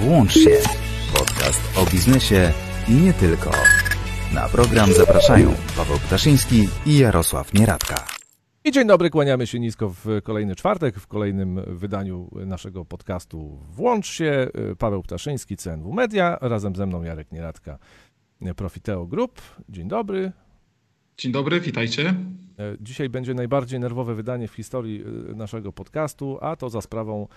Włącz się. Podcast o biznesie i nie tylko. Na program zapraszają Paweł Ptaszyński i Jarosław Nieradka. I dzień dobry, kłaniamy się nisko w kolejny czwartek, w kolejnym wydaniu naszego podcastu Włącz się. Paweł Ptaszyński, CNW Media, razem ze mną Jarek Nieradka, Profiteo Group. Dzień dobry. Dzień dobry, witajcie. Dzisiaj będzie najbardziej nerwowe wydanie w historii naszego podcastu, a to za sprawą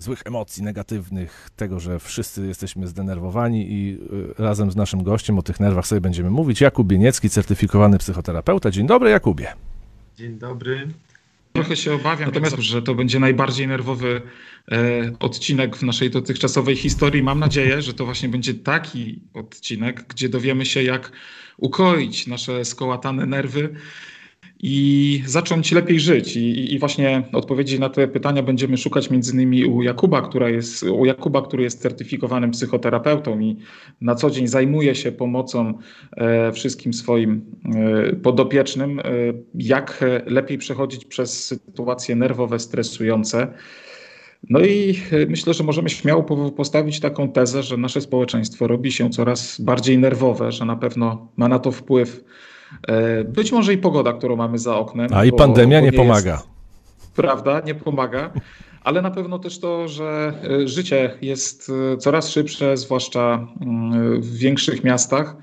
złych emocji negatywnych, tego, że wszyscy jesteśmy zdenerwowani i razem z naszym gościem o tych nerwach sobie będziemy mówić. Jakub Bieniecki, certyfikowany psychoterapeuta. Dzień dobry, Jakubie. Dzień dobry. Trochę się obawiam, natomiast, że to będzie najbardziej nerwowy e, odcinek w naszej dotychczasowej historii. Mam nadzieję, że to właśnie będzie taki odcinek, gdzie dowiemy się, jak ukoić nasze skołatane nerwy i zacząć lepiej żyć. I, I, właśnie odpowiedzi na te pytania będziemy szukać między innymi u Jakuba, która jest, u Jakuba, który jest certyfikowanym psychoterapeutą i na co dzień zajmuje się pomocą e, wszystkim swoim e, podopiecznym, e, jak lepiej przechodzić przez sytuacje nerwowe, stresujące. No i myślę, że możemy śmiało postawić taką tezę, że nasze społeczeństwo robi się coraz bardziej nerwowe, że na pewno ma na to wpływ być może i pogoda, którą mamy za oknem. A i pandemia bo nie, nie pomaga. Jest, prawda, nie pomaga. Ale na pewno też to, że życie jest coraz szybsze, zwłaszcza w większych miastach.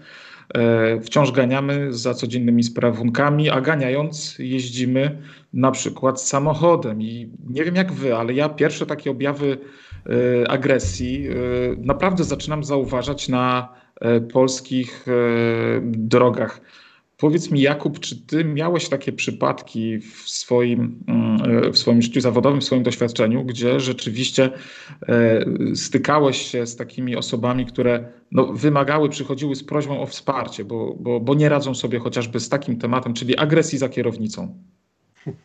Wciąż ganiamy za codziennymi sprawunkami, a ganiając jeździmy na przykład samochodem. I nie wiem jak wy, ale ja pierwsze takie objawy agresji naprawdę zaczynam zauważać na polskich drogach. Powiedz mi, Jakub, czy ty miałeś takie przypadki w swoim, mm, w swoim życiu zawodowym, w swoim doświadczeniu, gdzie rzeczywiście e, stykałeś się z takimi osobami, które no, wymagały, przychodziły z prośbą o wsparcie, bo, bo, bo nie radzą sobie chociażby z takim tematem, czyli agresji za kierownicą?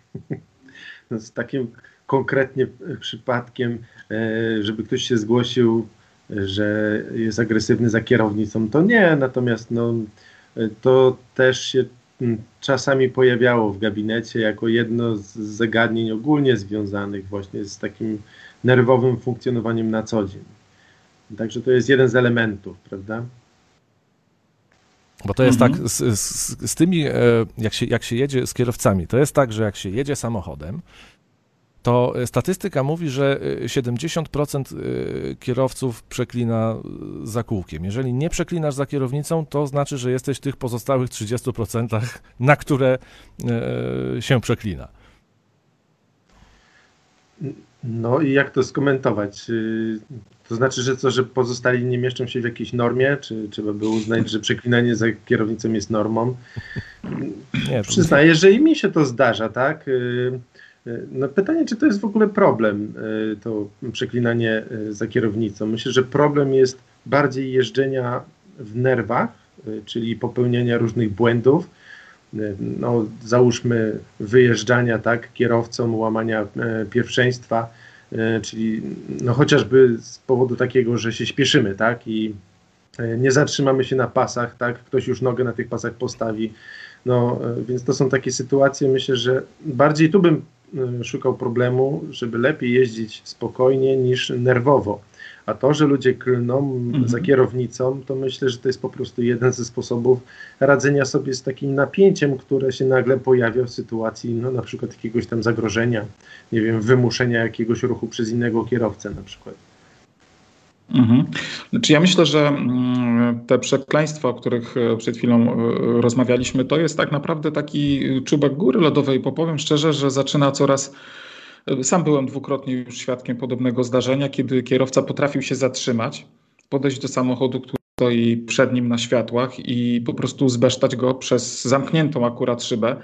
No, z takim konkretnie przypadkiem, e, żeby ktoś się zgłosił, że jest agresywny za kierownicą, to nie, natomiast no to też się mm, czasami pojawiało w gabinecie jako jedno z zagadnień ogólnie związanych właśnie z takim nerwowym funkcjonowaniem na co dzień. Także to jest jeden z elementów, prawda? Bo to jest mhm. tak z, z, z tymi, e, jak się, jak się jedzie z kierowcami, to jest tak, że jak się jedzie samochodem, to statystyka mówi, że 70% y, y, kierowców przeklina za kółkiem. Jeżeli nie przeklinasz za kierownicą, to znaczy, że jesteś w tych pozostałych 30%, na które y, się przeklina. No i jak to skomentować? To znaczy, że co, że pozostali nie mieszczą się w jakiejś normie? Czy trzeba by uznać, że przeklinanie za kierownicą jest normą? Nie, Przyznaję, że i mi się to zdarza, tak? No pytanie, czy to jest w ogóle problem, e, to przeklinanie e, za kierownicą. Myślę, że problem jest bardziej jeżdżenia w nerwach, e, czyli popełniania różnych błędów. No, załóżmy wyjeżdżania tak kierowcom, łamania pierwszeństwa, czyli no, chociażby z powodu takiego, że się śpieszymy, tak, i nie zatrzymamy się na pasach, tak, ktoś już nogę na tych pasach postawi. No, więc to są takie sytuacje, myślę, że bardziej tu bym szukał problemu, żeby lepiej jeździć spokojnie niż nerwowo. A to, że ludzie klną mhm. za kierownicą, to myślę, że to jest po prostu jeden ze sposobów radzenia sobie z takim napięciem, które się nagle pojawia w sytuacji, no na przykład jakiegoś tam zagrożenia, nie wiem, wymuszenia jakiegoś ruchu przez innego kierowcę na przykład. Mhm. Znaczy ja myślę, że mm, te przekleństwa, o których e, przed chwilą e, rozmawialiśmy, to jest tak naprawdę taki czubek góry lodowej, bo powiem szczerze, że zaczyna coraz. E, sam byłem dwukrotnie już świadkiem podobnego zdarzenia, kiedy kierowca potrafił się zatrzymać, podejść do samochodu, który stoi przed nim na światłach i po prostu zbesztać go przez zamkniętą akurat szybę.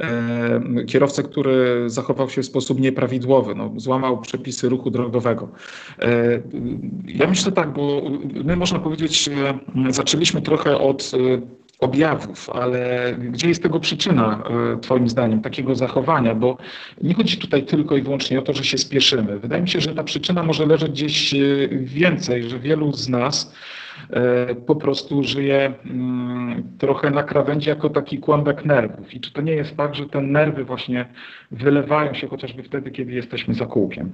E, kierowcę, który zachował się w sposób nieprawidłowy, no, złamał przepisy ruchu drogowego. E, ja myślę tak, bo my można powiedzieć, zaczęliśmy trochę od e, objawów, ale gdzie jest tego przyczyna, Twoim zdaniem, takiego zachowania? Bo nie chodzi tutaj tylko i wyłącznie o to, że się spieszymy. Wydaje mi się, że ta przyczyna może leżeć gdzieś więcej, że wielu z nas E, po prostu żyje mm, trochę na krawędzi jako taki kłębek nerwów. I czy to nie jest tak, że te nerwy właśnie wylewają się chociażby wtedy, kiedy jesteśmy za kółkiem?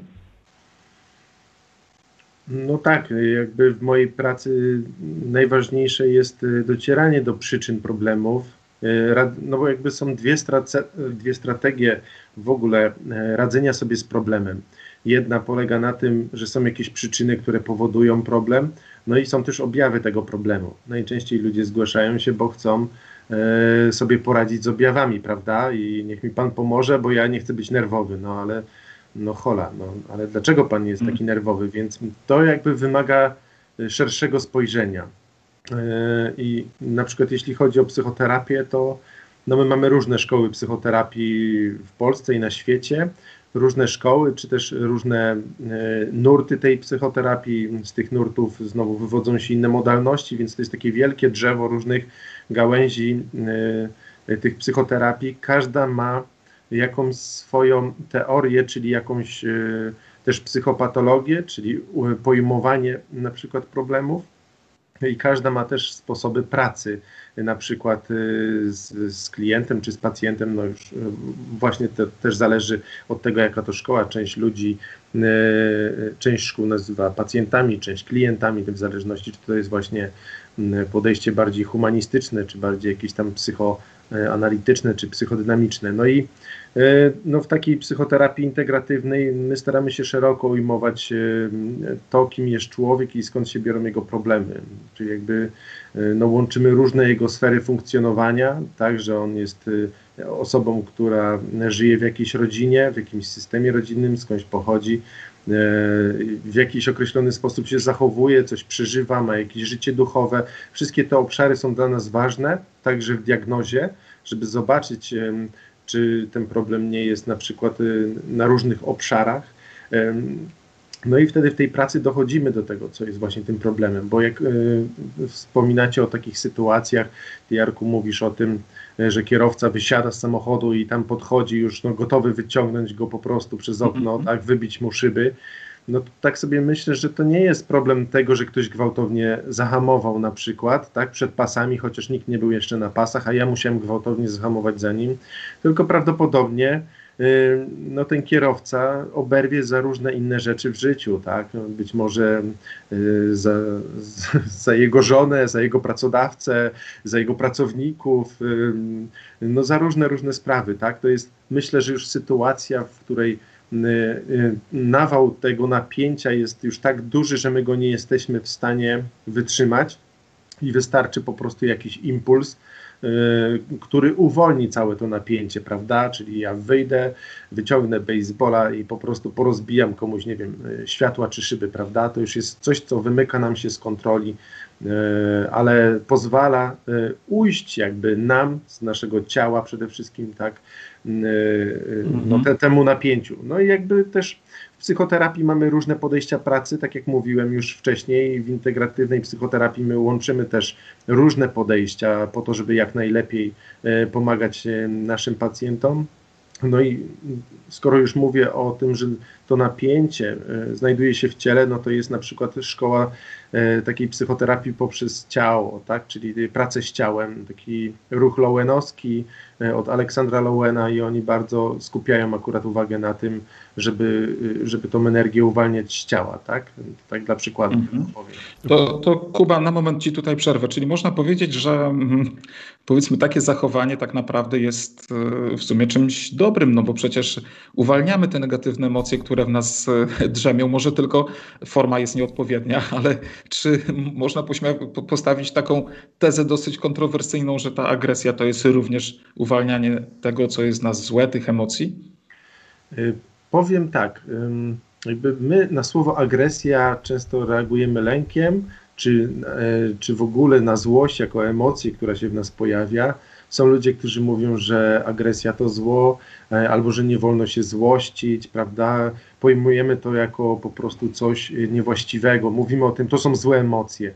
No tak, jakby w mojej pracy najważniejsze jest y, docieranie do przyczyn problemów. Y, no bo jakby są dwie, dwie strategie w ogóle radzenia sobie z problemem. Jedna polega na tym, że są jakieś przyczyny, które powodują problem, no i są też objawy tego problemu. Najczęściej ludzie zgłaszają się, bo chcą sobie poradzić z objawami, prawda? I niech mi pan pomoże, bo ja nie chcę być nerwowy, no ale no hola, no, ale dlaczego pan jest taki mm. nerwowy? Więc to jakby wymaga y, szerszego spojrzenia. Y, I na przykład jeśli chodzi o psychoterapię, to no my mamy różne szkoły psychoterapii w Polsce i na świecie, różne szkoły, czy też różne y, nurty tej psychoterapii. Z tych nurtów znowu wywodzą się inne modalności, więc to jest takie wielkie drzewo różnych gałęzi tych psychoterapii. Każda ma jakąś swoją teorię, czyli jakąś e, też psychopatologię, czyli pojmowanie na przykład problemów. I każda ma też sposoby pracy, na przykład e, z, z klientem czy z pacjentem. No już e, właśnie to też zależy od tego, jaka to szkoła. Część ludzi, część szkół nazywa pacjentami, część klientami, w zależności, czy to jest właśnie podejście bardziej humanistyczne, czy bardziej jakieś tam psychoanalityczne, czy psychodynamiczne. No i E, no, w takiej psychoterapii integratywnej my staramy się szeroko ujmować e, to, kim jest człowiek i skąd się biorą jego problemy. Czyli jakby e, no, łączymy różne jego sfery funkcjonowania, tak, że on jest osobą, która żyje w jakiejś rodzinie, w jakimś systemie rodzinnym, skądś pochodzi, w jakiś określony sposób się zachowuje, coś przeżywa, ma jakieś życie duchowe. Wszystkie te obszary są dla nas ważne, także w diagnozie, żeby zobaczyć, czy ten problem nie jest na przykład y, na różnych obszarach. No i wtedy w tej pracy dochodzimy do tego, co jest właśnie tym problemem, bo jak y, wspominacie o takich sytuacjach, ty Jarku mówisz o tym, że kierowca wysiada z samochodu i tam podchodzi już no, gotowy wyciągnąć go po prostu przez okno, -hmm. tak, wybić mu szyby, no tak sobie myślę, że to nie jest problem tego, że ktoś gwałtownie zahamował na przykład, tak, przed pasami, chociaż nikt nie był jeszcze na pasach, a ja musiałem gwałtownie zahamować za nim, tylko prawdopodobnie no, ten kierowca oberwie za różne inne rzeczy w życiu, tak? No, być może y, za, za jego żonę, za jego pracodawcę, za jego pracowników, no za różne, różne sprawy, tak? To jest, myślę, że już sytuacja, w której Y, y, nawał tego napięcia jest już tak duży, że my go nie jesteśmy w stanie wytrzymać i wystarczy po prostu jakiś impuls, który uwolni całe to napięcie, prawda? Czyli ja wyjdę, wyciągnę baseballa i po prostu porozbijam komuś, nie wiem, światła czy szyby, prawda? To już jest coś, co wymyka nam się z kontroli, ale pozwala ujść jakby nam z naszego ciała przede wszystkim, tak? no, mhm. te, temu napięciu. No i jakby też w psychoterapii mamy różne podejścia pracy, tak jak mówiłem już wcześniej, w integratywnej psychoterapii my łączymy też różne podejścia po to, żeby jak najlepiej e, pomagać e, naszym pacjentom. No i skoro już mówię o tym, że to napięcie e, znajduje się w ciele, no to jest na przykład szkoła e, takiej psychoterapii poprzez ciało, tak? czyli pracę z ciałem, taki ruch Lowenowski e, od Aleksandra Lowena i oni bardzo skupiają akurat uwagę na tym, żeby, żeby tą energię uwalniać z ciała, tak? Tak dla przykładu mhm. powiem. To, to Kuba, na moment Ci tutaj przerwę, czyli można powiedzieć, że mm, powiedzmy takie zachowanie tak naprawdę jest w sumie czymś dobrym, no bo przecież uwalniamy te negatywne emocje, które które w nas e, drzemią. Może tylko forma jest nieodpowiednia, ale czy można postawić taką tezę dosyć kontrowersyjną, że ta agresja to jest również uwalnianie tego, co jest w nas złe, tych emocji? E, powiem tak. Jakby my na słowo agresja często reagujemy lękiem, czy, e, czy w ogóle na złość jako emocję, która się w nas pojawia. Są ludzie, którzy mówią, że agresja to zło, albo że nie wolno się złościć, prawda? pojmujemy to jako po prostu coś y, niewłaściwego. Mówimy o tym, to są złe emocje.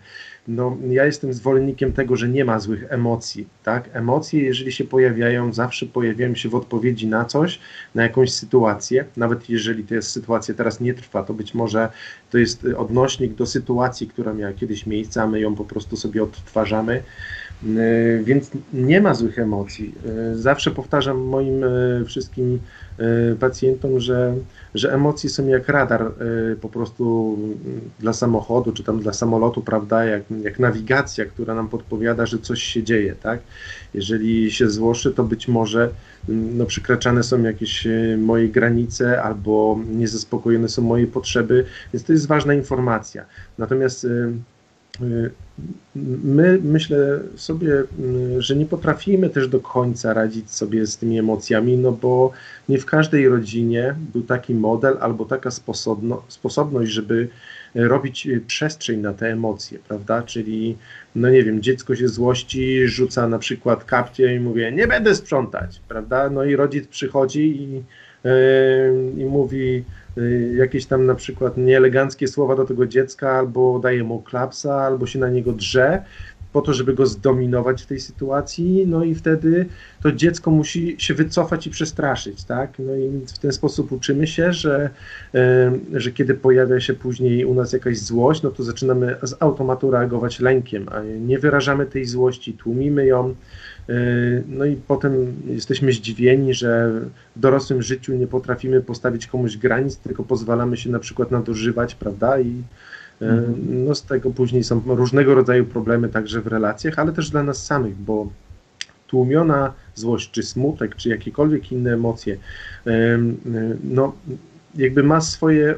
No, ja jestem zwolennikiem tego, że nie ma złych emocji. Tak? Emocje, jeżeli się pojawiają, zawsze pojawiają się w odpowiedzi na coś, na jakąś sytuację. Nawet jeżeli to jest sytuacja teraz nie trwa, to być może to jest odnośnik do sytuacji, która miała kiedyś miejsce, a my ją po prostu sobie odtwarzamy. Więc nie ma złych emocji. Zawsze powtarzam moim wszystkim pacjentom, że, że emocje są jak radar po prostu dla samochodu, czy tam dla samolotu, prawda, jak, jak nawigacja, która nam podpowiada, że coś się dzieje, tak? Jeżeli się złoszy, to być może no, przekraczane są jakieś moje granice albo niezaspokojone są moje potrzeby, więc to jest ważna informacja. Natomiast my myślę sobie, że nie potrafimy też do końca radzić sobie z tymi emocjami, no bo nie w każdej rodzinie był taki model albo taka sposobno, sposobność, żeby robić przestrzeń na te emocje, prawda? Czyli, no nie wiem, dziecko się złości, rzuca na przykład kapcie i mówi, nie będę sprzątać, prawda? No i rodzic przychodzi i, i mówi, Y, jakieś tam na przykład nieeleganckie słowa do tego dziecka, albo daje mu klapsa, albo się na niego drze, po to, żeby go zdominować w tej sytuacji, no i wtedy to dziecko musi się wycofać i przestraszyć, tak? No i w ten sposób uczymy się, że, że kiedy pojawia się później u nas jakaś złość, no to zaczynamy z automatu reagować lękiem, a nie wyrażamy tej złości, tłumimy ją, no i potem jesteśmy zdziwieni, że w dorosłym życiu nie potrafimy postawić komuś granic, tylko pozwalamy się na przykład nadużywać, prawda? I e, mhm. no z tego później są różnego rodzaju problemy także w relacjach, ale też dla nas samych, bo tłumiona złość, czy smutek, czy jakiekolwiek inne emocje, e, no jakby ma swoje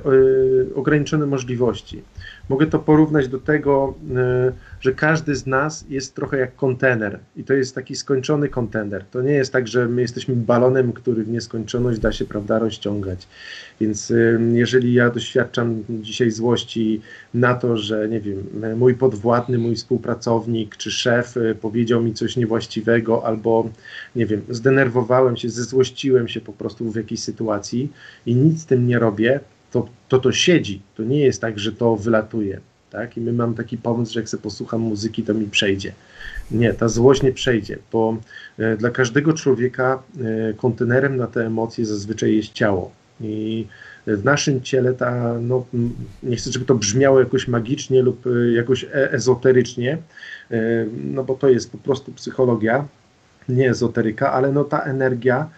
ograniczone możliwości. Mogę to porównać do tego, e, że każdy z nas jest trochę jak kontener i to jest taki skończony kontener. To nie jest tak, że my jesteśmy balonem, który w nieskończoność da się, prawda, rozciągać. Więc e, jeżeli ja doświadczam dzisiaj złości na to, że nie wiem, mój podwładny, mój współpracownik czy szef e, powiedział mi coś niewłaściwego albo nie wiem, zdenerwowałem się, zezłościłem się po prostu w jakiejś sytuacji i nic z tym nie robię, to, to to siedzi. To nie jest tak, że to wylatuje. Tak? I my mam taki pomysł, że jak sobie posłucham muzyki, to mi przejdzie. Nie, ta złość nie przejdzie, bo e, dla każdego człowieka e, kontenerem na te emocje zazwyczaj jest ciało. I w naszym ciele ta, no, nie chcę, żeby to brzmiało jakoś magicznie lub e, jakoś ezoterycznie, no bo to jest po prostu psychologia, nie ezoteryka, ale no ta energia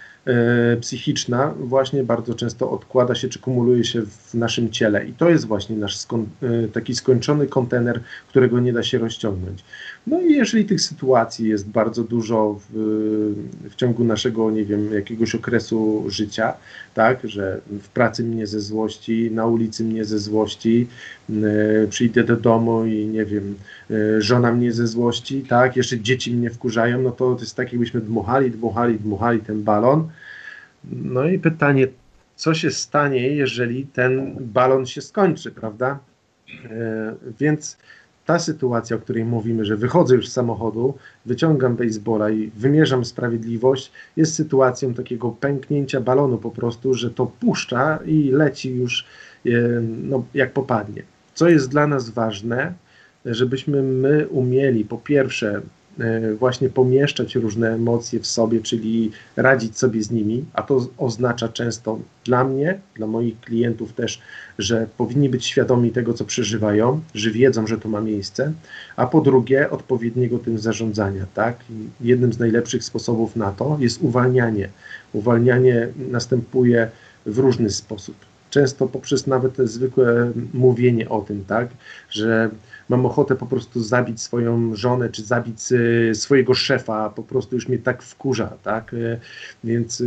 psychiczna właśnie bardzo często odkłada się czy kumuluje się w naszym ciele i to jest właśnie nasz e, taki skończony kontener, którego nie da się rozciągnąć. No i jeżeli tych sytuacji jest bardzo dużo w, w ciągu naszego, nie wiem, jakiegoś okresu życia, tak, że w pracy mnie ze złości, na ulicy mnie ze złości, yy, przyjdę do domu i nie wiem, yy, żona mnie ze złości, tak, jeszcze dzieci mnie wkurzają, no to, to jest tak, jakbyśmy dmuchali, dmuchali, dmuchali ten balon. No i pytanie, co się stanie, jeżeli ten balon się skończy, prawda? Yy, więc ta sytuacja, o której mówimy, że wychodzę już z samochodu, wyciągam baseballa i wymierzam sprawiedliwość, jest sytuacją takiego pęknięcia balonu po prostu, że to puszcza i leci już e, no, jak popadnie. Co jest dla nas ważne, żebyśmy my umieli po pierwsze E, właśnie pomieszczać różne emocje w sobie, czyli radzić sobie z nimi, a to oznacza często dla mnie, dla moich klientów też, że powinni być świadomi tego, co przeżywają, że wiedzą, że to ma miejsce, a po drugie odpowiedniego tym zarządzania, tak? I jednym z najlepszych sposobów na to jest uwalnianie. Uwalnianie następuje w różny sposób. Często poprzez nawet zwykłe mówienie o tym, tak, że mam ochotę po prostu zabić swoją żonę, czy zabić y, swojego szefa, po prostu już mnie tak wkurza, tak? Y, więc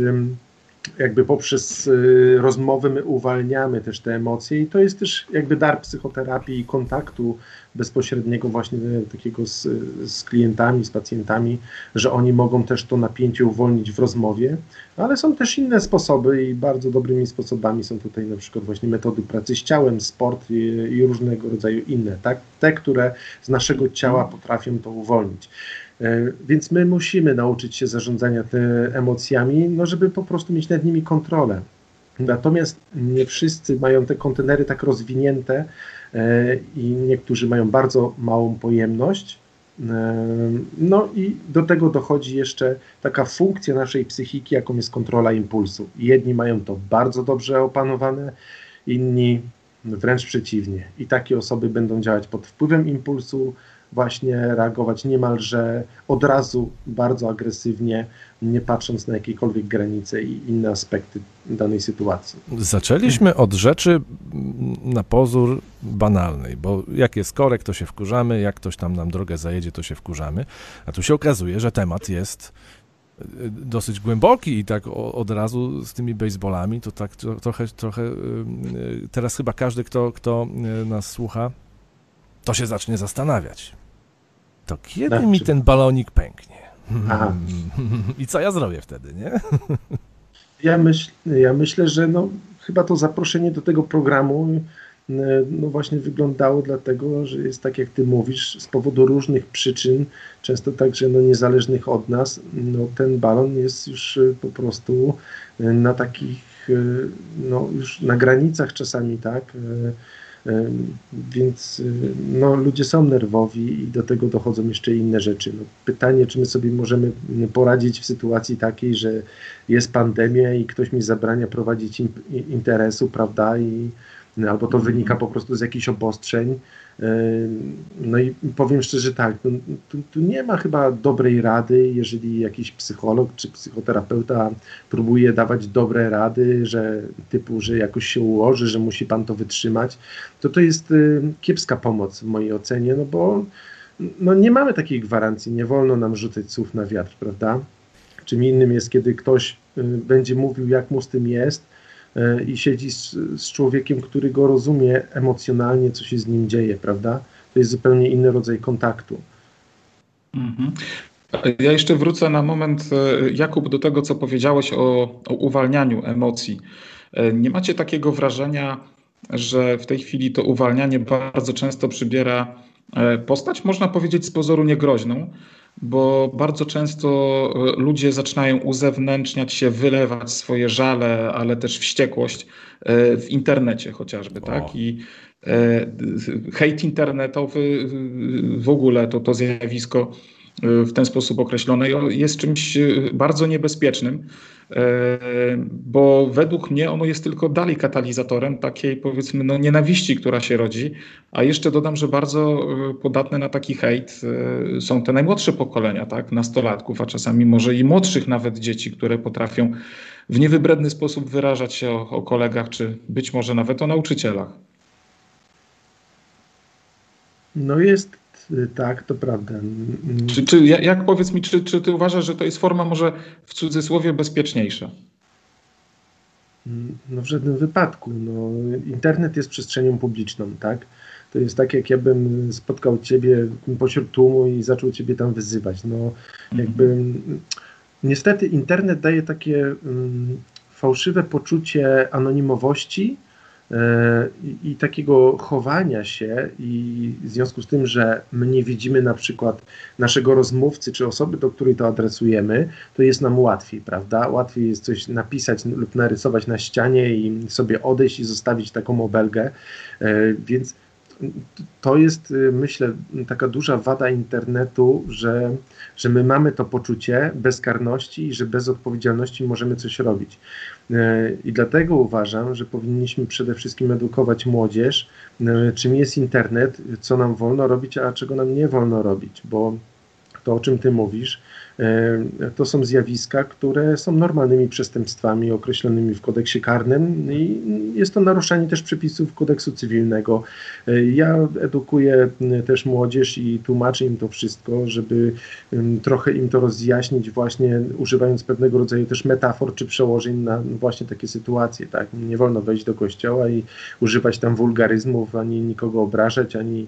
jakby poprzez y, rozmowy my uwalniamy też te emocje i to jest też jakby dar psychoterapii i kontaktu bezpośredniego właśnie takiego z, z klientami, z pacjentami, że oni mogą też to napięcie uwolnić w rozmowie, ale są też inne sposoby i bardzo dobrymi sposobami są tutaj na przykład właśnie metody pracy z ciałem, sport i, i różnego rodzaju inne, tak? Te, które z naszego ciała potrafią to uwolnić. E, więc my musimy nauczyć się zarządzania te emocjami, no żeby po prostu mieć nad nimi kontrolę. Natomiast nie wszyscy mają te kontenery tak rozwinięte e, i niektórzy mają bardzo małą pojemność. E, no i do tego dochodzi jeszcze taka funkcja naszej psychiki, jaką jest kontrola impulsu. Jedni mają to bardzo dobrze opanowane, inni wręcz przeciwnie. I takie osoby będą działać pod wpływem impulsu, właśnie reagować niemalże od razu bardzo agresywnie, nie patrząc na jakiekolwiek granice i inne aspekty danej sytuacji. Zaczęliśmy od rzeczy na pozór banalnej, bo jak jest korek, to się wkurzamy, jak ktoś tam nam drogę zajedzie, to się wkurzamy, a tu się okazuje, że temat jest dosyć głęboki i tak od razu z tymi baseballami, to tak trochę, trochę y, y, teraz chyba każdy, kto, kto nas słucha, to się zacznie zastanawiać. To kiedy mi ten balonik pęknie? Aha. I co ja zrobię wtedy, nie? Ja, myśl, ja myślę, że no, chyba to zaproszenie do tego programu E, no właśnie wyglądało dlatego, że jest tak jak ty mówisz, z powodu różnych przyczyn, często także no niezależnych od nas, no ten balon jest już e, po prostu e, na takich, no już na granicach czasami, tak, więc no, ludzie są nerwowi i do tego dochodzą jeszcze inne rzeczy. No, pytanie, czy my sobie możemy poradzić w sytuacji takiej, że jest pandemia i ktoś mi zabrania prowadzić interesu, prawda, i albo to wynika po prostu z jakichś obostrzeń. No i powiem szczerze tak, tu, tu, nie ma chyba dobrej rady, jeżeli jakiś psycholog czy psychoterapeuta próbuje dawać dobre rady, że typu, że jakoś się ułoży, że musi pan to wytrzymać, to to jest kiepska pomoc w mojej ocenie, no bo no nie mamy takiej gwarancji, nie wolno nam rzucać słów na wiatr, prawda? Czym innym jest, kiedy ktoś y, będzie mówił, jak mu z tym jest, i siedzi z, z człowiekiem, który go rozumie emocjonalnie, co się z nim dzieje, prawda? To jest zupełnie inny rodzaj kontaktu. Mhm. Ja jeszcze wrócę na moment, e, Jakub, do tego, co powiedziałeś o, o, uwalnianiu emocji. E, nie macie takiego wrażenia, że w tej chwili to uwalnianie bardzo często przybiera postać, można powiedzieć, z pozoru niegroźną, bo bardzo często e, ludzie zaczynają uzewnętrzniać się, wylewać swoje żale, ale też wściekłość e, w internecie chociażby, tak? o. tak? I e, hejt internetowy w ogóle to, to zjawisko w ten sposób określone jest czymś bardzo niebezpiecznym. E, bo według mnie ono jest tylko dalej katalizatorem takiej powiedzmy no, nienawiści, która się rodzi, a jeszcze dodam, że bardzo e, podatne na taki hejt są te najmłodsze pokolenia, tak, nastolatków, a czasami może i młodszych nawet dzieci, które potrafią w niewybredny sposób wyrażać się o, o kolegach, czy być może nawet o nauczycielach. No jest Y, tak, to prawda. Czy, czy jak powiedz mi, czy, czy ty uważasz, że to jest forma może w cudzysłowie bezpieczniejsza? No w żadnym wypadku. No, internet jest przestrzenią publiczną, tak? To jest tak, jak ja bym spotkał ciebie pośród tłumu i zaczął ciebie tam wyzywać. No, jakby mhm. niestety internet daje takie um, fałszywe poczucie anonimowości, E, i, takiego chowania się i w związku z tym, że my nie widzimy na przykład naszego rozmówcy czy osoby, do której to adresujemy, to jest nam łatwiej, prawda? Łatwiej jest coś napisać lub narysować na ścianie i sobie odejść i zostawić taką obelgę, e, więc to jest, y, myślę, taka duża wada internetu, że, że my mamy to poczucie bezkarności i że bez odpowiedzialności możemy coś robić. Y, I dlatego uważam, że powinniśmy przede wszystkim edukować młodzież, y, czym jest internet, co nam wolno robić, a czego nam nie wolno robić, bo to, o czym ty mówisz, to są zjawiska, które są normalnymi przestępstwami określonymi w kodeksie karnym i jest to naruszanie też przepisów kodeksu cywilnego. E, ja edukuję też młodzież i tłumaczę im to wszystko, żeby trochę im to rozjaśnić właśnie używając pewnego rodzaju też metafor czy przełożeń na właśnie takie sytuacje. Tak? Nie wolno wejść do kościoła i używać tam wulgaryzmów, ani nikogo obrażać, ani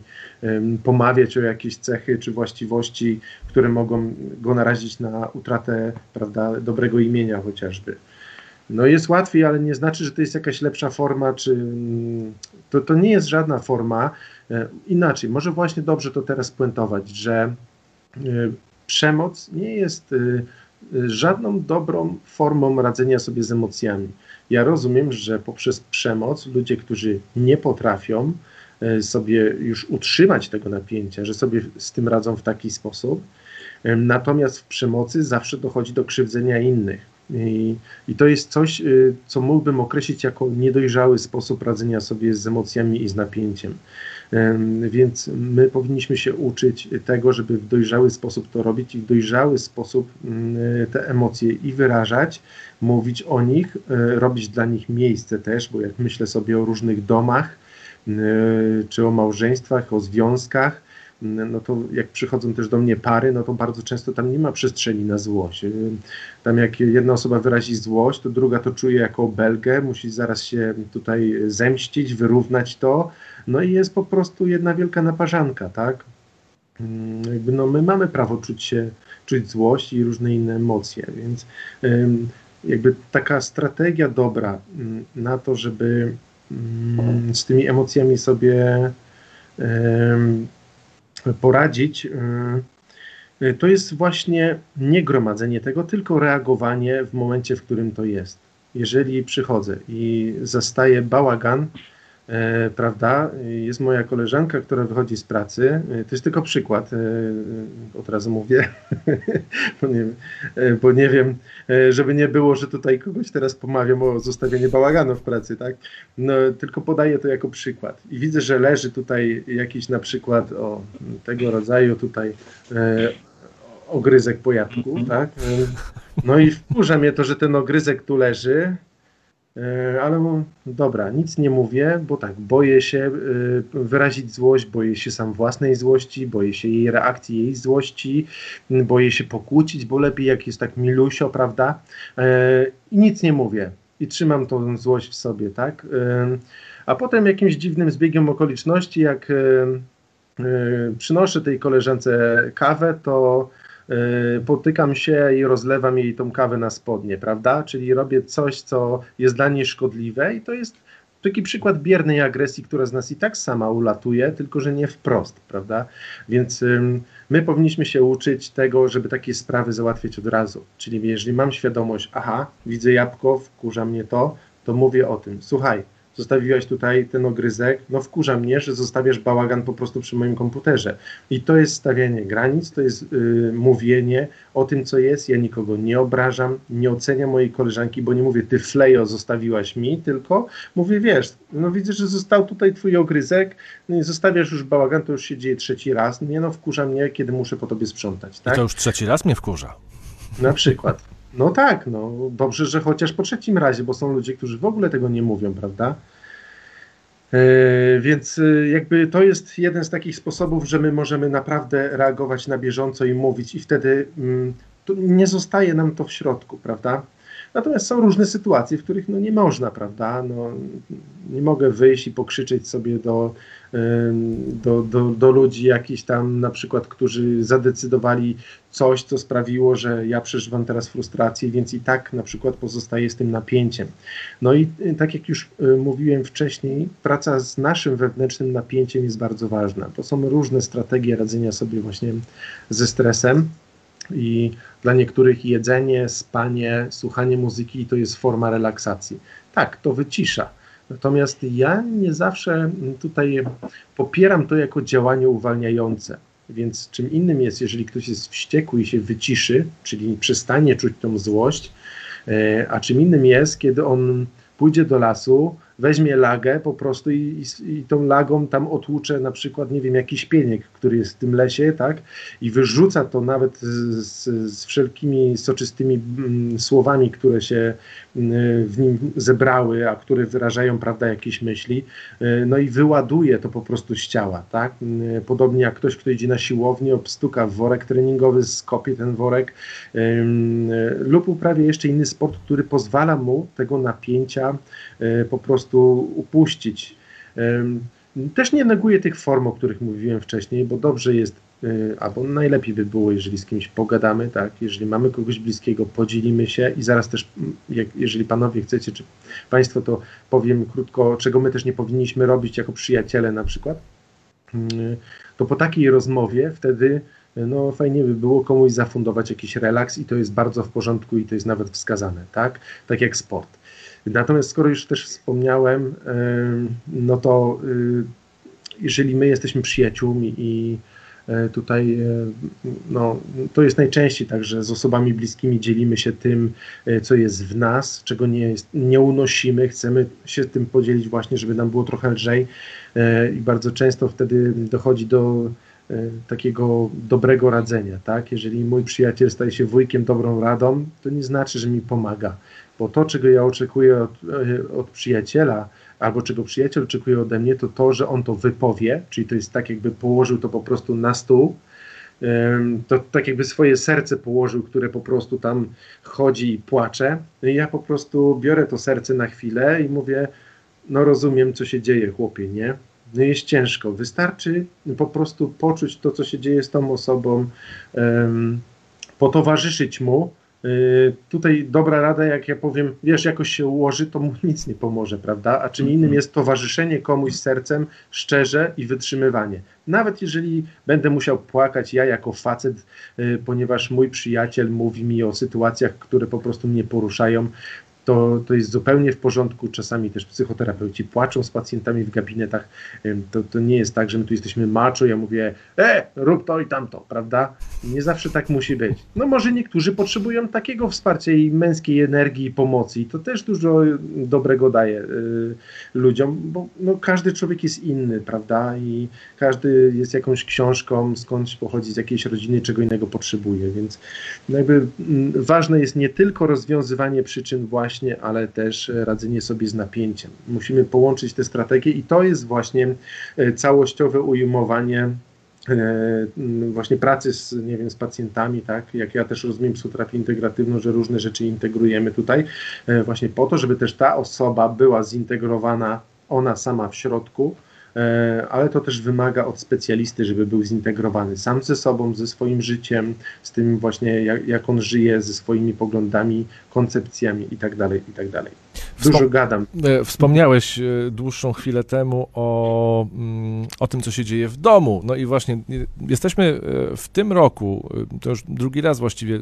pomawiać o jakieś cechy czy właściwości, które mogą go narazić na utratę prawda, dobrego imienia chociażby. No jest łatwiej, ale nie znaczy, że to jest jakaś lepsza forma, czy mm, to, to nie jest żadna forma. E, inaczej, może właśnie dobrze to teraz puentować, że e, przemoc nie jest e, żadną dobrą formą radzenia sobie z emocjami. Ja rozumiem, że poprzez przemoc ludzie, którzy nie potrafią sobie już utrzymać tego napięcia, że sobie z tym radzą w taki sposób, Natomiast w przemocy zawsze dochodzi do krzywdzenia innych. I, I, to jest coś, y, co mógłbym określić jako niedojrzały sposób radzenia sobie z emocjami i z napięciem. Więc my powinniśmy się uczyć tego, żeby w dojrzały sposób to robić i w dojrzały sposób mm, te emocje i wyrażać, mówić o nich, e, robić dla nich miejsce też, bo jak myślę sobie o różnych domach, e, czy o małżeństwach, o związkach, no to jak przychodzą też do mnie pary, no to bardzo często tam nie ma przestrzeni na złość. Tam jak jedna osoba wyrazi złość, to druga to czuje jako belgę, musi zaraz się tutaj zemścić, wyrównać to, no i jest po prostu jedna wielka naparzanka, tak? Jakby no my mamy prawo czuć się, czuć złość i różne inne emocje, więc jakby taka strategia dobra na to, żeby z tymi emocjami sobie poradzić, y, to jest właśnie nie gromadzenie tego, tylko reagowanie w momencie, w którym to jest. Jeżeli przychodzę i zastaję bałagan, prawda? Jest moja koleżanka, która wychodzi z pracy. E, to jest tylko przykład, e, od razu mówię, bo, nie, bo nie wiem, żeby nie było, że tutaj kogoś teraz pomawiam o zostawienie bałaganu w pracy, tak? No, tylko podaję to jako przykład. I widzę, że leży tutaj jakiś na przykład o tego rodzaju tutaj ogryzek po jabłku, tak? No i wkurza mnie to, że ten ogryzek tu leży, E, ale dobra, nic nie mówię, bo tak, boję się e, wyrazić złość, boję się sam własnej złości, boję się jej reakcji, jej złości, boję się pokłócić, bo lepiej jak jest tak milusio, prawda? E, I nic nie mówię i trzymam tą złość w sobie, tak? A potem jakimś dziwnym zbiegiem okoliczności, jak przynoszę tej koleżance kawę, to potykam się i rozlewam jej tą kawę na spodnie, prawda? Czyli robię coś, co jest dla niej szkodliwe i to jest taki przykład biernej agresji, która z nas i tak sama ulatuje, tylko że nie wprost, prawda? Więc my powinniśmy się uczyć tego, żeby takie sprawy załatwiać od razu. Czyli jeżeli mam świadomość, aha, widzę jabłko, wkurza mnie to, to mówię o tym. Słuchaj, zostawiłaś tutaj ten ogryzek, no wkurza mnie, że zostawiasz bałagan po prostu przy moim komputerze. I to jest stawianie granic, to jest yy, mówienie o tym, co jest. Ja nikogo nie obrażam, nie oceniam mojej koleżanki, bo nie mówię, ty flejo zostawiłaś mi, tylko mówię, wiesz, no widzę, że został tutaj twój ogryzek, no zostawiasz już bałagan, to już się dzieje trzeci raz, nie no, wkurza mnie, kiedy muszę po tobie sprzątać, tak? I to już trzeci raz mnie wkurza. Na przykład. No tak, no dobrze, że chociaż po trzecim razie, bo są ludzie, którzy w ogóle tego nie mówią, prawda? Yy, więc yy, jakby to jest jeden z takich sposobów, że my możemy naprawdę reagować na bieżąco i mówić, i wtedy mm, nie zostaje nam to w środku, prawda? Natomiast są różne sytuacje, w których no nie można, prawda? No, nie mogę wyjść i pokrzyczeć sobie do, do, do, do ludzi jakichś tam na przykład, którzy zadecydowali coś, co sprawiło, że ja przeżywam teraz frustrację, więc i tak na przykład pozostaję z tym napięciem. No i y, tak jak już y, mówiłem wcześniej, praca z naszym wewnętrznym napięciem jest bardzo ważna. To są różne strategie radzenia sobie właśnie ze stresem i dla niektórych jedzenie, spanie, słuchanie muzyki to jest forma relaksacji. Tak, to wycisza. Natomiast ja nie zawsze tutaj popieram to jako działanie uwalniające. Więc czym innym jest, jeżeli ktoś jest wściekły i się wyciszy, czyli przestanie czuć tą złość, e, a czym innym jest, kiedy on pójdzie do lasu, weźmie lagę po prostu i, i, i, tą lagą tam otłucze na przykład, nie wiem, jakiś pieniek, który jest w tym lesie, tak, i wyrzuca to nawet z, z, z wszelkimi soczystymi mm, słowami, które się mm, w nim zebrały, a które wyrażają, prawda, jakieś myśli, y, no i wyładuje to po prostu z ciała, tak, y, podobnie jak ktoś, kto idzie na siłownię, obstuka worek treningowy, skopie ten worek, y, lub uprawia jeszcze inny sport, który pozwala mu tego napięcia po prostu prostu upuścić. Też nie neguję tych form, o których mówiłem wcześniej, bo dobrze jest, y, albo najlepiej by było, jeżeli z kimś pogadamy, tak, jeżeli mamy kogoś bliskiego, podzielimy się i zaraz też, mm, jak, jeżeli panowie chcecie, czy państwo, to powiem krótko, czego my też nie powinniśmy robić jako przyjaciele na przykład, y, to po takiej rozmowie wtedy no fajnie by było komuś zafundować jakiś relaks i to jest bardzo w porządku i to jest nawet wskazane, tak? Tak jak sport. Natomiast skoro już też wspomniałem, no to y, jeżeli my jesteśmy przyjaciółmi i E, tutaj e, no, to jest najczęściej tak, że z osobami bliskimi dzielimy się tym, e, co jest w nas, czego nie, jest, nie unosimy, chcemy się tym podzielić właśnie, żeby nam było trochę lżej i bardzo często wtedy dochodzi do takiego dobrego radzenia, tak? Jeżeli mój przyjaciel staje się wujkiem dobrą radą, to nie znaczy, że mi pomaga, bo to, czego ja oczekuję od, od przyjaciela, albo czego przyjaciel oczekuje ode mnie, to to, że on to wypowie, czyli to jest tak, jakby położył to po prostu na stół, to tak jakby swoje serce położył, które po prostu tam chodzi i płacze. No ja po prostu biorę to serce na chwilę i mówię, no rozumiem, co się dzieje, chłopie, nie? No jest ciężko. Wystarczy po prostu poczuć to, co się dzieje z tą osobą, um, potowarzyszyć mu, tutaj dobra rada, jak ja powiem, wiesz, jakoś się ułoży, to mu nic nie pomoże, prawda? A czym innym mhm. jest towarzyszenie komuś sercem szczerze i wytrzymywanie. Nawet jeżeli będę musiał płakać ja jako facet, y, ponieważ mój przyjaciel mówi mi o sytuacjach, które po prostu mnie poruszają, to, to jest zupełnie w porządku. Czasami też psychoterapeuci płaczą z pacjentami w gabinetach. To, to nie jest tak, że my tu jesteśmy macho, ja mówię, e, rób to i tamto, prawda? Nie zawsze tak musi być. No może niektórzy potrzebują takiego wsparcia i męskiej energii i pomocy i to też dużo dobrego daje y, ludziom, bo no, każdy człowiek jest inny, prawda? I każdy jest jakąś książką, skądś pochodzi z jakiejś rodziny, czego innego potrzebuje, więc no jakby y, ważne jest nie tylko rozwiązywanie przyczyn właśnie właśnie, ale też radzenie sobie z napięciem. Musimy połączyć te strategie i to jest właśnie e, całościowe ujmowanie e, właśnie pracy z, nie wiem, z pacjentami, tak, jak ja też rozumiem psychoterapię integratywną, że różne rzeczy integrujemy tutaj e, właśnie po to, żeby też ta osoba była zintegrowana ona sama w środku, ale to też wymaga od specjalisty, żeby był zintegrowany sam ze sobą, ze swoim życiem, z tym właśnie jak, jak on żyje, ze swoimi poglądami, koncepcjami itd. Tak itd. Tak Dużo Wspom gadam. E, wspomniałeś e, dłuższą chwilę temu o, mm, o tym, co się dzieje w domu. No i właśnie jesteśmy w tym roku, to już drugi raz właściwie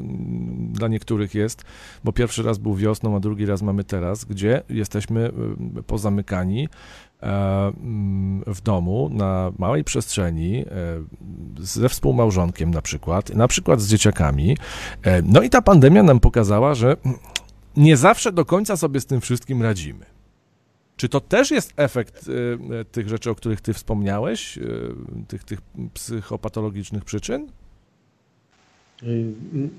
dla niektórych jest, bo pierwszy raz był wiosną, a drugi raz mamy teraz, gdzie jesteśmy pozamykani E, mm, w domu, na małej przestrzeni, e, ze współmałżonkiem na przykład, na przykład z dzieciakami. E, no i ta pandemia nam pokazała, że nie zawsze do końca sobie z tym wszystkim radzimy. Czy to też jest efekt tych rzeczy, o których ty wspomniałeś, tych, tych psychopatologicznych przyczyn?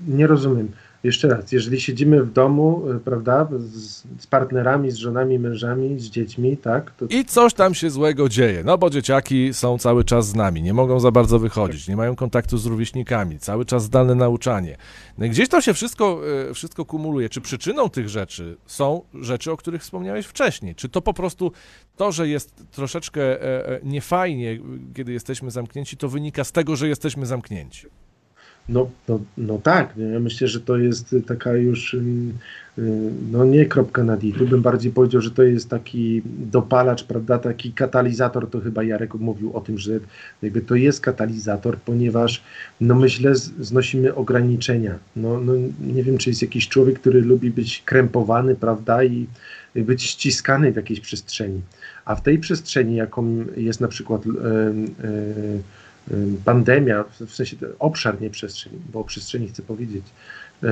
Nie rozumiem. Jeszcze raz, jeżeli siedzimy w domu, y, prawda, z, z, partnerami, z żonami, mężami, z dziećmi, tak? To... I coś tam się złego dzieje, no bo dzieciaki są cały czas z nami, nie mogą za bardzo wychodzić, nie mają kontaktu z rówieśnikami, cały czas zdalne nauczanie. No gdzieś to się wszystko, y, wszystko kumuluje. Czy przyczyną tych rzeczy są rzeczy, o których wspomniałeś wcześniej? Czy to po prostu to, że jest troszeczkę e, e, niefajnie, kiedy jesteśmy zamknięci, to wynika z tego, że jesteśmy zamknięci? No, no, no tak, ja myślę, że to jest taka już, mm, y, no nie kropka na i. Tu bym bardziej powiedział, że to jest taki dopalacz, prawda, taki katalizator, to chyba Jarek mówił o tym, że jakby to jest katalizator, ponieważ, no myślę, znosimy ograniczenia. No, no nie wiem, czy jest jakiś człowiek, który lubi być krępowany, prawda, i być ściskany w jakiejś przestrzeni. A w tej przestrzeni, jaką jest na przykład... Yy, yy, pandemia, w sensie obszar, nie przestrzeń, bo o przestrzeni chcę powiedzieć, e,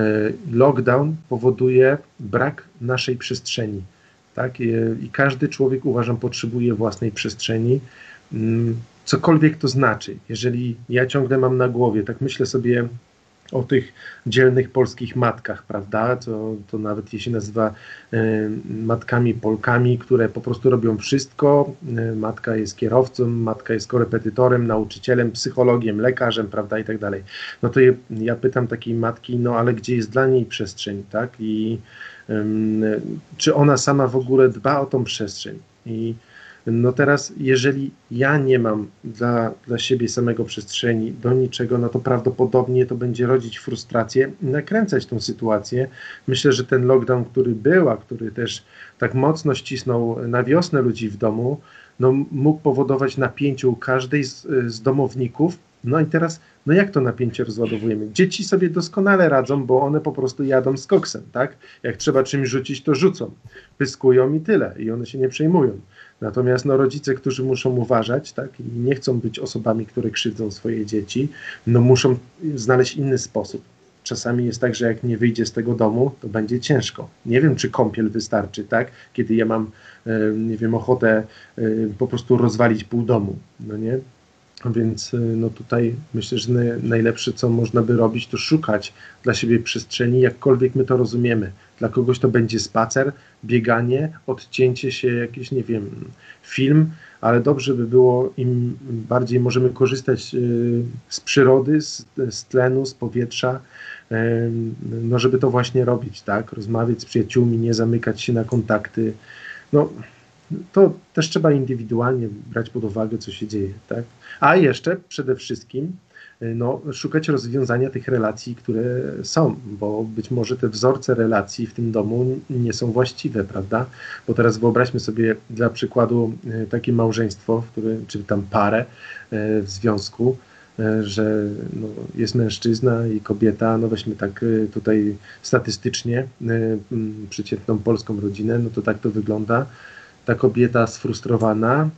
lockdown powoduje brak naszej przestrzeni. Tak? I każdy człowiek, uważam, potrzebuje własnej przestrzeni, mm, cokolwiek to znaczy. Jeżeli ja ciągle mam na głowie, tak myślę sobie o tych dzielnych polskich matkach, prawda? To, to nawet się nazywa y, matkami Polkami, które po prostu robią wszystko. Y, matka jest kierowcą, matka jest korepetytorem, nauczycielem, psychologiem, lekarzem, prawda? I tak dalej. No to je, ja pytam takiej matki, no ale gdzie jest dla niej przestrzeń, tak? I czy ona sama w ogóle dba o tą przestrzeń? I no teraz, jeżeli ja nie mam dla, dla siebie samego przestrzeni do niczego, no to prawdopodobnie to będzie rodzić frustrację nakręcać tą sytuację. Myślę, że ten lockdown, który był, a który też tak mocno ścisnął na wiosnę ludzi w domu, no mógł powodować napięcie u każdej z, z domowników, No i teraz, no jak to napięcie rozładowujemy? Dzieci sobie doskonale radzą, bo one po prostu jadą z koksem, tak? Jak trzeba czymś rzucić, to rzucą. Pyskują i tyle. I one się nie przejmują. Natomiast no, rodzice, którzy muszą uważać tak, i nie chcą być osobami, które krzywdzą swoje dzieci, no muszą znaleźć inny sposób. Czasami jest tak, że jak nie wyjdzie z tego domu, to będzie ciężko. Nie wiem, czy kąpiel wystarczy, tak? Kiedy ja mam, e, nie wiem, ochotę e, po prostu rozwalić pół domu, no nie? Więc e, no tutaj myślę, że najlepsze, co można by robić, to szukać dla siebie przestrzeni, jakkolwiek my to rozumiemy. Dla kogoś to będzie spacer, bieganie, odcięcie się, jakiś, nie wiem, film, ale dobrze by było, im bardziej możemy korzystać z przyrody, z, z tlenu, z powietrza, no żeby to właśnie robić, tak? Rozmawiać z przyjaciółmi, nie zamykać się na kontakty. No, to też trzeba indywidualnie brać pod uwagę, co się dzieje, tak? A jeszcze przede wszystkim no, szukać rozwiązania tych relacji, które są, bo być może te wzorce relacji w tym domu nie są właściwe, prawda? Bo teraz wyobraźmy sobie dla przykładu e, takie małżeństwo, które, czy tam parę e, w związku, że no, jest mężczyzna i kobieta, no weźmy tak tutaj statystycznie przeciętną polską rodzinę, no to tak to wygląda. Ta kobieta sfrustrowana,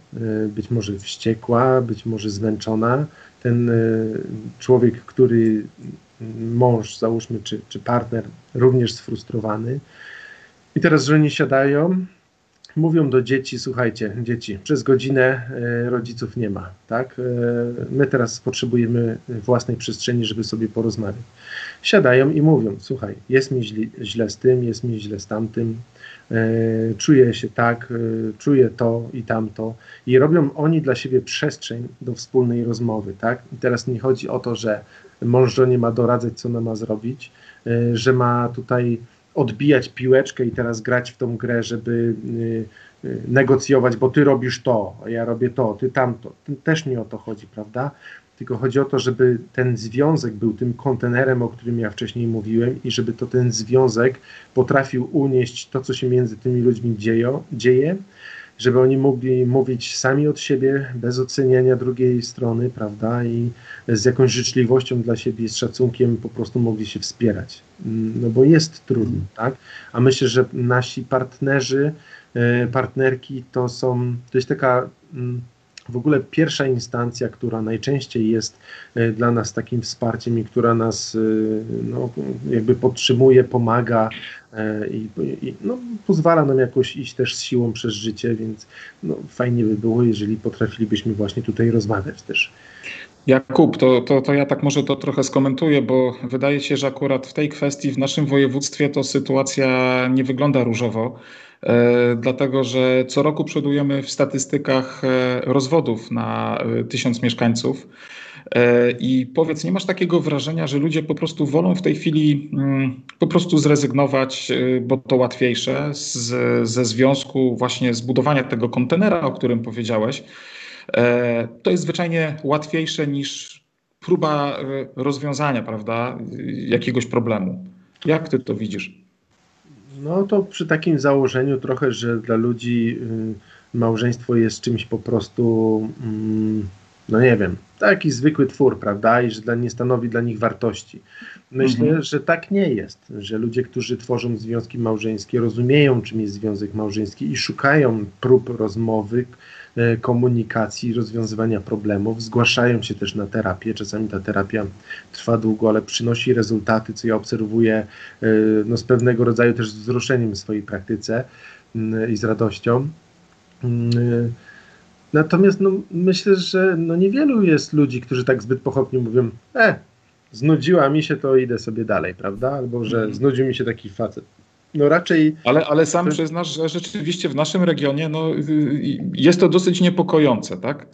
być może wściekła, być może zmęczona. Ten człowiek, który mąż, załóżmy, czy, czy partner, również sfrustrowany. I teraz, że siadają mówią do dzieci, słuchajcie, dzieci, przez godzinę rodziców nie ma, tak? My teraz potrzebujemy własnej przestrzeni, żeby sobie porozmawiać. Siadają i mówią, słuchaj, jest mi źle z tym, jest mi źle z tamtym, e, czuję się tak, czuję to i tamto i robią oni dla siebie przestrzeń do wspólnej rozmowy, tak? I teraz nie chodzi o to, że mąż żonie ma doradzać, co ona ma zrobić, że ma tutaj odbijać piłeczkę i teraz grać w tą grę, żeby negocjować, bo ty robisz to, a ja robię to, ty tamto. Też nie o to chodzi, prawda? Tylko chodzi o to, żeby ten związek był tym kontenerem, o którym ja wcześniej mówiłem, i żeby to ten związek potrafił unieść to, co się między tymi ludźmi dzieje, dzieje żeby oni mogli mówić sami od siebie, bez oceniania drugiej strony, prawda, i z jakąś życzliwością dla siebie, z szacunkiem po prostu mogli się wspierać. No bo jest trudno, tak? A myślę, że nasi partnerzy, e, partnerki to są, to jest taka mm, w ogóle pierwsza instancja, która najczęściej jest e, dla nas takim wsparciem i która nas e, no, jakby podtrzymuje, pomaga e, i, i no, pozwala nam jakoś iść też z siłą przez życie, więc no, fajnie by było, jeżeli potrafilibyśmy właśnie tutaj rozmawiać też. Jakub, to, to, to ja tak może to trochę skomentuję, bo wydaje się, że akurat w tej kwestii w naszym województwie to sytuacja nie wygląda różowo. E, dlatego że co roku przodujemy w statystykach e, rozwodów na e, tysiąc mieszkańców. I powiedz, nie masz takiego wrażenia, że ludzie po prostu wolą w tej chwili mm, po prostu zrezygnować, bo to łatwiejsze, z, ze związku właśnie zbudowania tego kontenera, o którym powiedziałeś. To jest zwyczajnie łatwiejsze niż próba rozwiązania, prawda, jakiegoś problemu. Jak ty to widzisz? No to przy takim założeniu trochę, że dla ludzi y, małżeństwo jest czymś po prostu, mm, no nie wiem, taki zwykły twór, prawda? I że dla, nie stanowi dla nich wartości. Myślę, mhm. że tak nie jest, że ludzie, którzy tworzą związki małżeńskie, rozumieją, czym jest związek małżeński i szukają prób rozmowy, komunikacji, rozwiązywania problemów. Zgłaszają się też na terapię. Czasami ta terapia trwa długo, ale przynosi rezultaty, co ja obserwuję e, no, z pewnego rodzaju też wzruszeniem w swojej praktyce mm, i z radością. Mm, e, natomiast no, myślę, że no, niewielu jest ludzi, którzy tak zbyt pochopnie mówią, e, znudziła mi się, to idę sobie dalej, prawda? Albo że mhm. znudził mi się taki facet. No raczej. Ale, ale sam przyznasz, że rzeczywiście w naszym regionie no, jest to dosyć niepokojące, tak?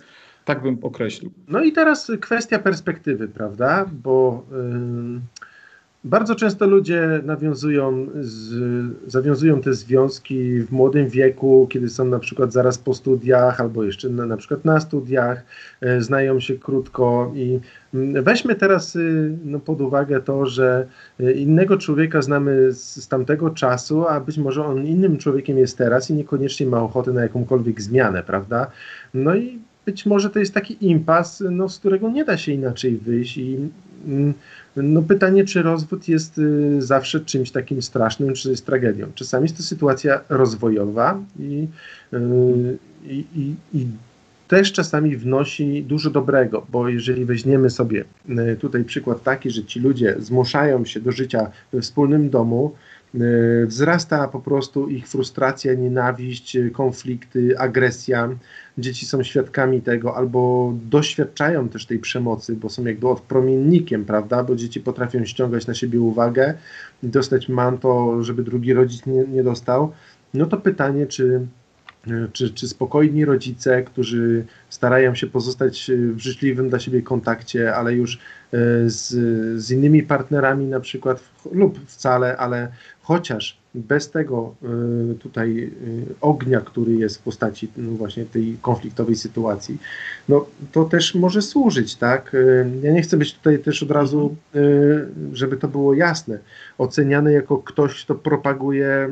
Tak bym określił. No i teraz kwestia perspektywy, prawda? Bo. Yy bardzo często ludzie nawiązują, z, zawiązują te związki w młodym wieku, kiedy są na przykład zaraz po studiach albo jeszcze na, na przykład na studiach, e, znają się krótko i mm, weźmy teraz y, no, pod uwagę to, że e, innego człowieka znamy z, z tamtego czasu, a być może on innym człowiekiem jest teraz i niekoniecznie ma ochotę na jakąkolwiek zmianę, prawda? No i być może to jest taki impas, no, z którego nie da się inaczej wyjść i no pytanie, czy rozwód jest y, zawsze czymś takim strasznym, czy jest tragedią. Czasami jest to sytuacja rozwojowa i, y, i, i, i też czasami wnosi dużo dobrego, bo jeżeli weźmiemy sobie y, tutaj przykład taki, że ci ludzie zmuszają się do życia we wspólnym domu, wzrasta po prostu ich frustracja, nienawiść, konflikty, agresja. Dzieci są świadkami tego albo doświadczają też tej przemocy, bo są jakby odpromiennikiem, prawda? Bo dzieci potrafią ściągać na siebie uwagę i dostać manto, żeby drugi rodzic nie, nie dostał. No to pytanie, czy czy, czy spokojni rodzice, którzy starają się pozostać w życzliwym dla siebie kontakcie, ale już z, z innymi partnerami na przykład lub wcale, ale chociaż bez tego y, tutaj y, ognia, który jest w postaci no właśnie tej konfliktowej sytuacji, no to też może służyć, tak? Ja nie chcę być tutaj też od razu, żeby to było jasne, oceniany jako ktoś, kto propaguje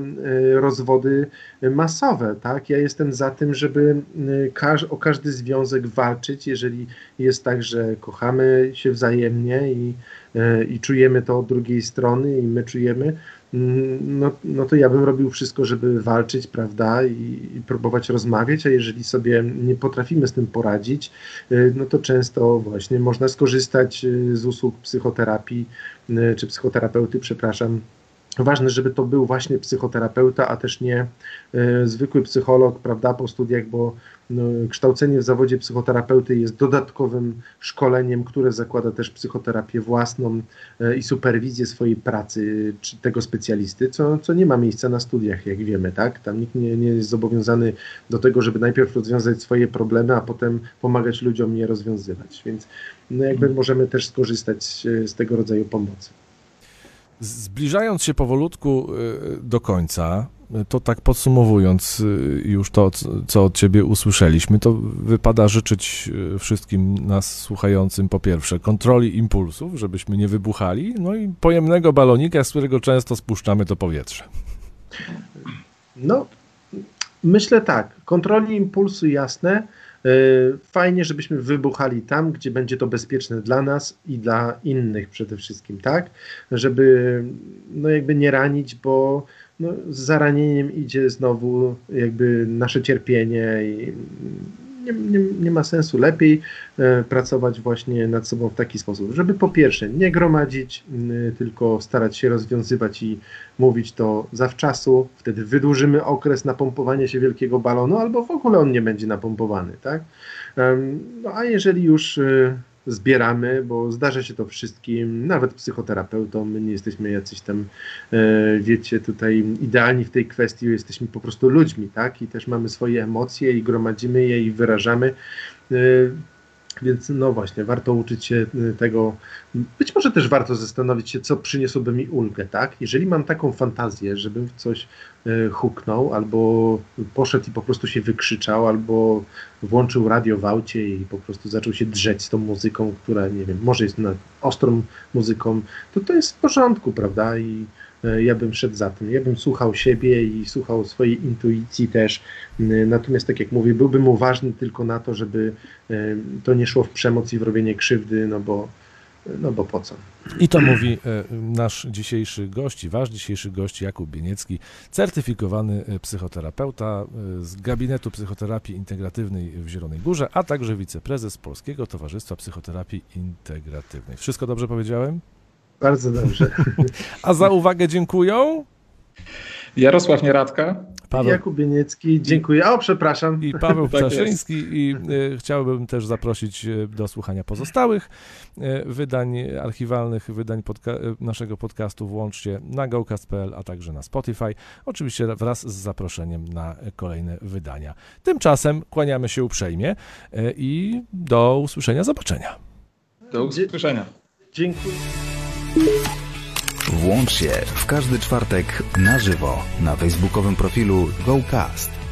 rozwody masowe, tak? Ja jestem za tym, żeby o każdy związek walczyć, jeżeli jest tak, że kochamy się wzajemnie i, i czujemy to od drugiej strony i my czujemy, Mm, no, no to ja bym robił wszystko, żeby walczyć, prawda, i, i, próbować rozmawiać, a jeżeli sobie nie potrafimy z tym poradzić, y, no to często właśnie można skorzystać y, z usług psychoterapii, czy psychoterapeuty, przepraszam, Ważne, żeby to był właśnie psychoterapeuta, a też nie y, zwykły psycholog, prawda, po studiach, bo kształcenie w zawodzie psychoterapeuty jest dodatkowym szkoleniem, które zakłada też psychoterapię własną y, i superwizję swojej pracy czy tego specjalisty, co, co nie ma miejsca na studiach, jak wiemy, tak? Tam nikt nie, nie jest zobowiązany do tego, żeby najpierw rozwiązać swoje problemy, a potem pomagać ludziom je rozwiązywać. Więc no, jakby możemy też skorzystać z tego rodzaju pomocy. Zbliżając się powolutku y, do końca, to tak podsumowując y, już to, co od Ciebie usłyszeliśmy, to wypada życzyć y, wszystkim nas słuchającym po pierwsze kontroli impulsów, żebyśmy nie wybuchali, no i pojemnego balonika, z którego często spuszczamy to powietrze. No, myślę tak, kontroli impulsu jasne, fajnie, żebyśmy wybuchali tam, gdzie będzie to bezpieczne dla nas i dla innych przede wszystkim, tak? Żeby no jakby nie ranić, bo no, z zaranieniem idzie znowu jakby nasze cierpienie i nie, nie, nie, ma sensu. Lepiej e, pracować właśnie nad sobą w taki sposób, żeby po pierwsze nie gromadzić, tylko starać się rozwiązywać i mówić to zawczasu. Wtedy wydłużymy okres napompowania się wielkiego balonu, albo w ogóle on nie będzie napompowany, tak? No a jeżeli już y, zbieramy, bo zdarza się to wszystkim, nawet psychoterapeutom. My nie jesteśmy jacyś tam, e, wiecie, tutaj idealni w tej kwestii, jesteśmy po prostu ludźmi, tak? I też mamy swoje emocje i gromadzimy je i wyrażamy. Więc no właśnie, warto uczyć się y, tego. Być może też warto zastanowić się, co przyniosłoby mi ulgę, tak? Jeżeli mam taką fantazję, żebym w coś y, huknął, albo poszedł i po prostu się wykrzyczał, albo włączył radio w aucie i po prostu zaczął się drzeć z tą muzyką, która, nie wiem, może jest na ostrą muzyką, to to jest w porządku, prawda? I ja bym szedł za tym. Ja bym słuchał siebie i słuchał swojej intuicji też. E, natomiast, tak jak mówię, byłbym uważny tylko na to, żeby e, to nie szło w przemoc i w robienie krzywdy, no bo, no bo po co? I to mówi nasz dzisiejszy gość, wasz dzisiejszy gość Jakub Bieniecki, certyfikowany psychoterapeuta z Gabinetu Psychoterapii Integratywnej w Zielonej Górze, a także wiceprezes Polskiego Towarzystwa Psychoterapii Integratywnej. Wszystko dobrze powiedziałem? Bardzo dobrze. A za uwagę dziękuję. Jarosław Nieradka. Paweł. Jakub Bieniecki, dziękuję. O, przepraszam. I Paweł tak Ptaszyński. I y, chciałbym też zaprosić e, do słuchania pozostałych y, wydań archiwalnych, wydań podca naszego podcastu włącznie na gocast.pl, a także na Spotify. Oczywiście wraz z zaproszeniem na kolejne wydania. Tymczasem kłaniamy się uprzejmie y, i do usłyszenia, zobaczenia. Do usłyszenia. Dziękuję. Włącz się w każdy czwartek na żywo na facebookowym profilu GoCast.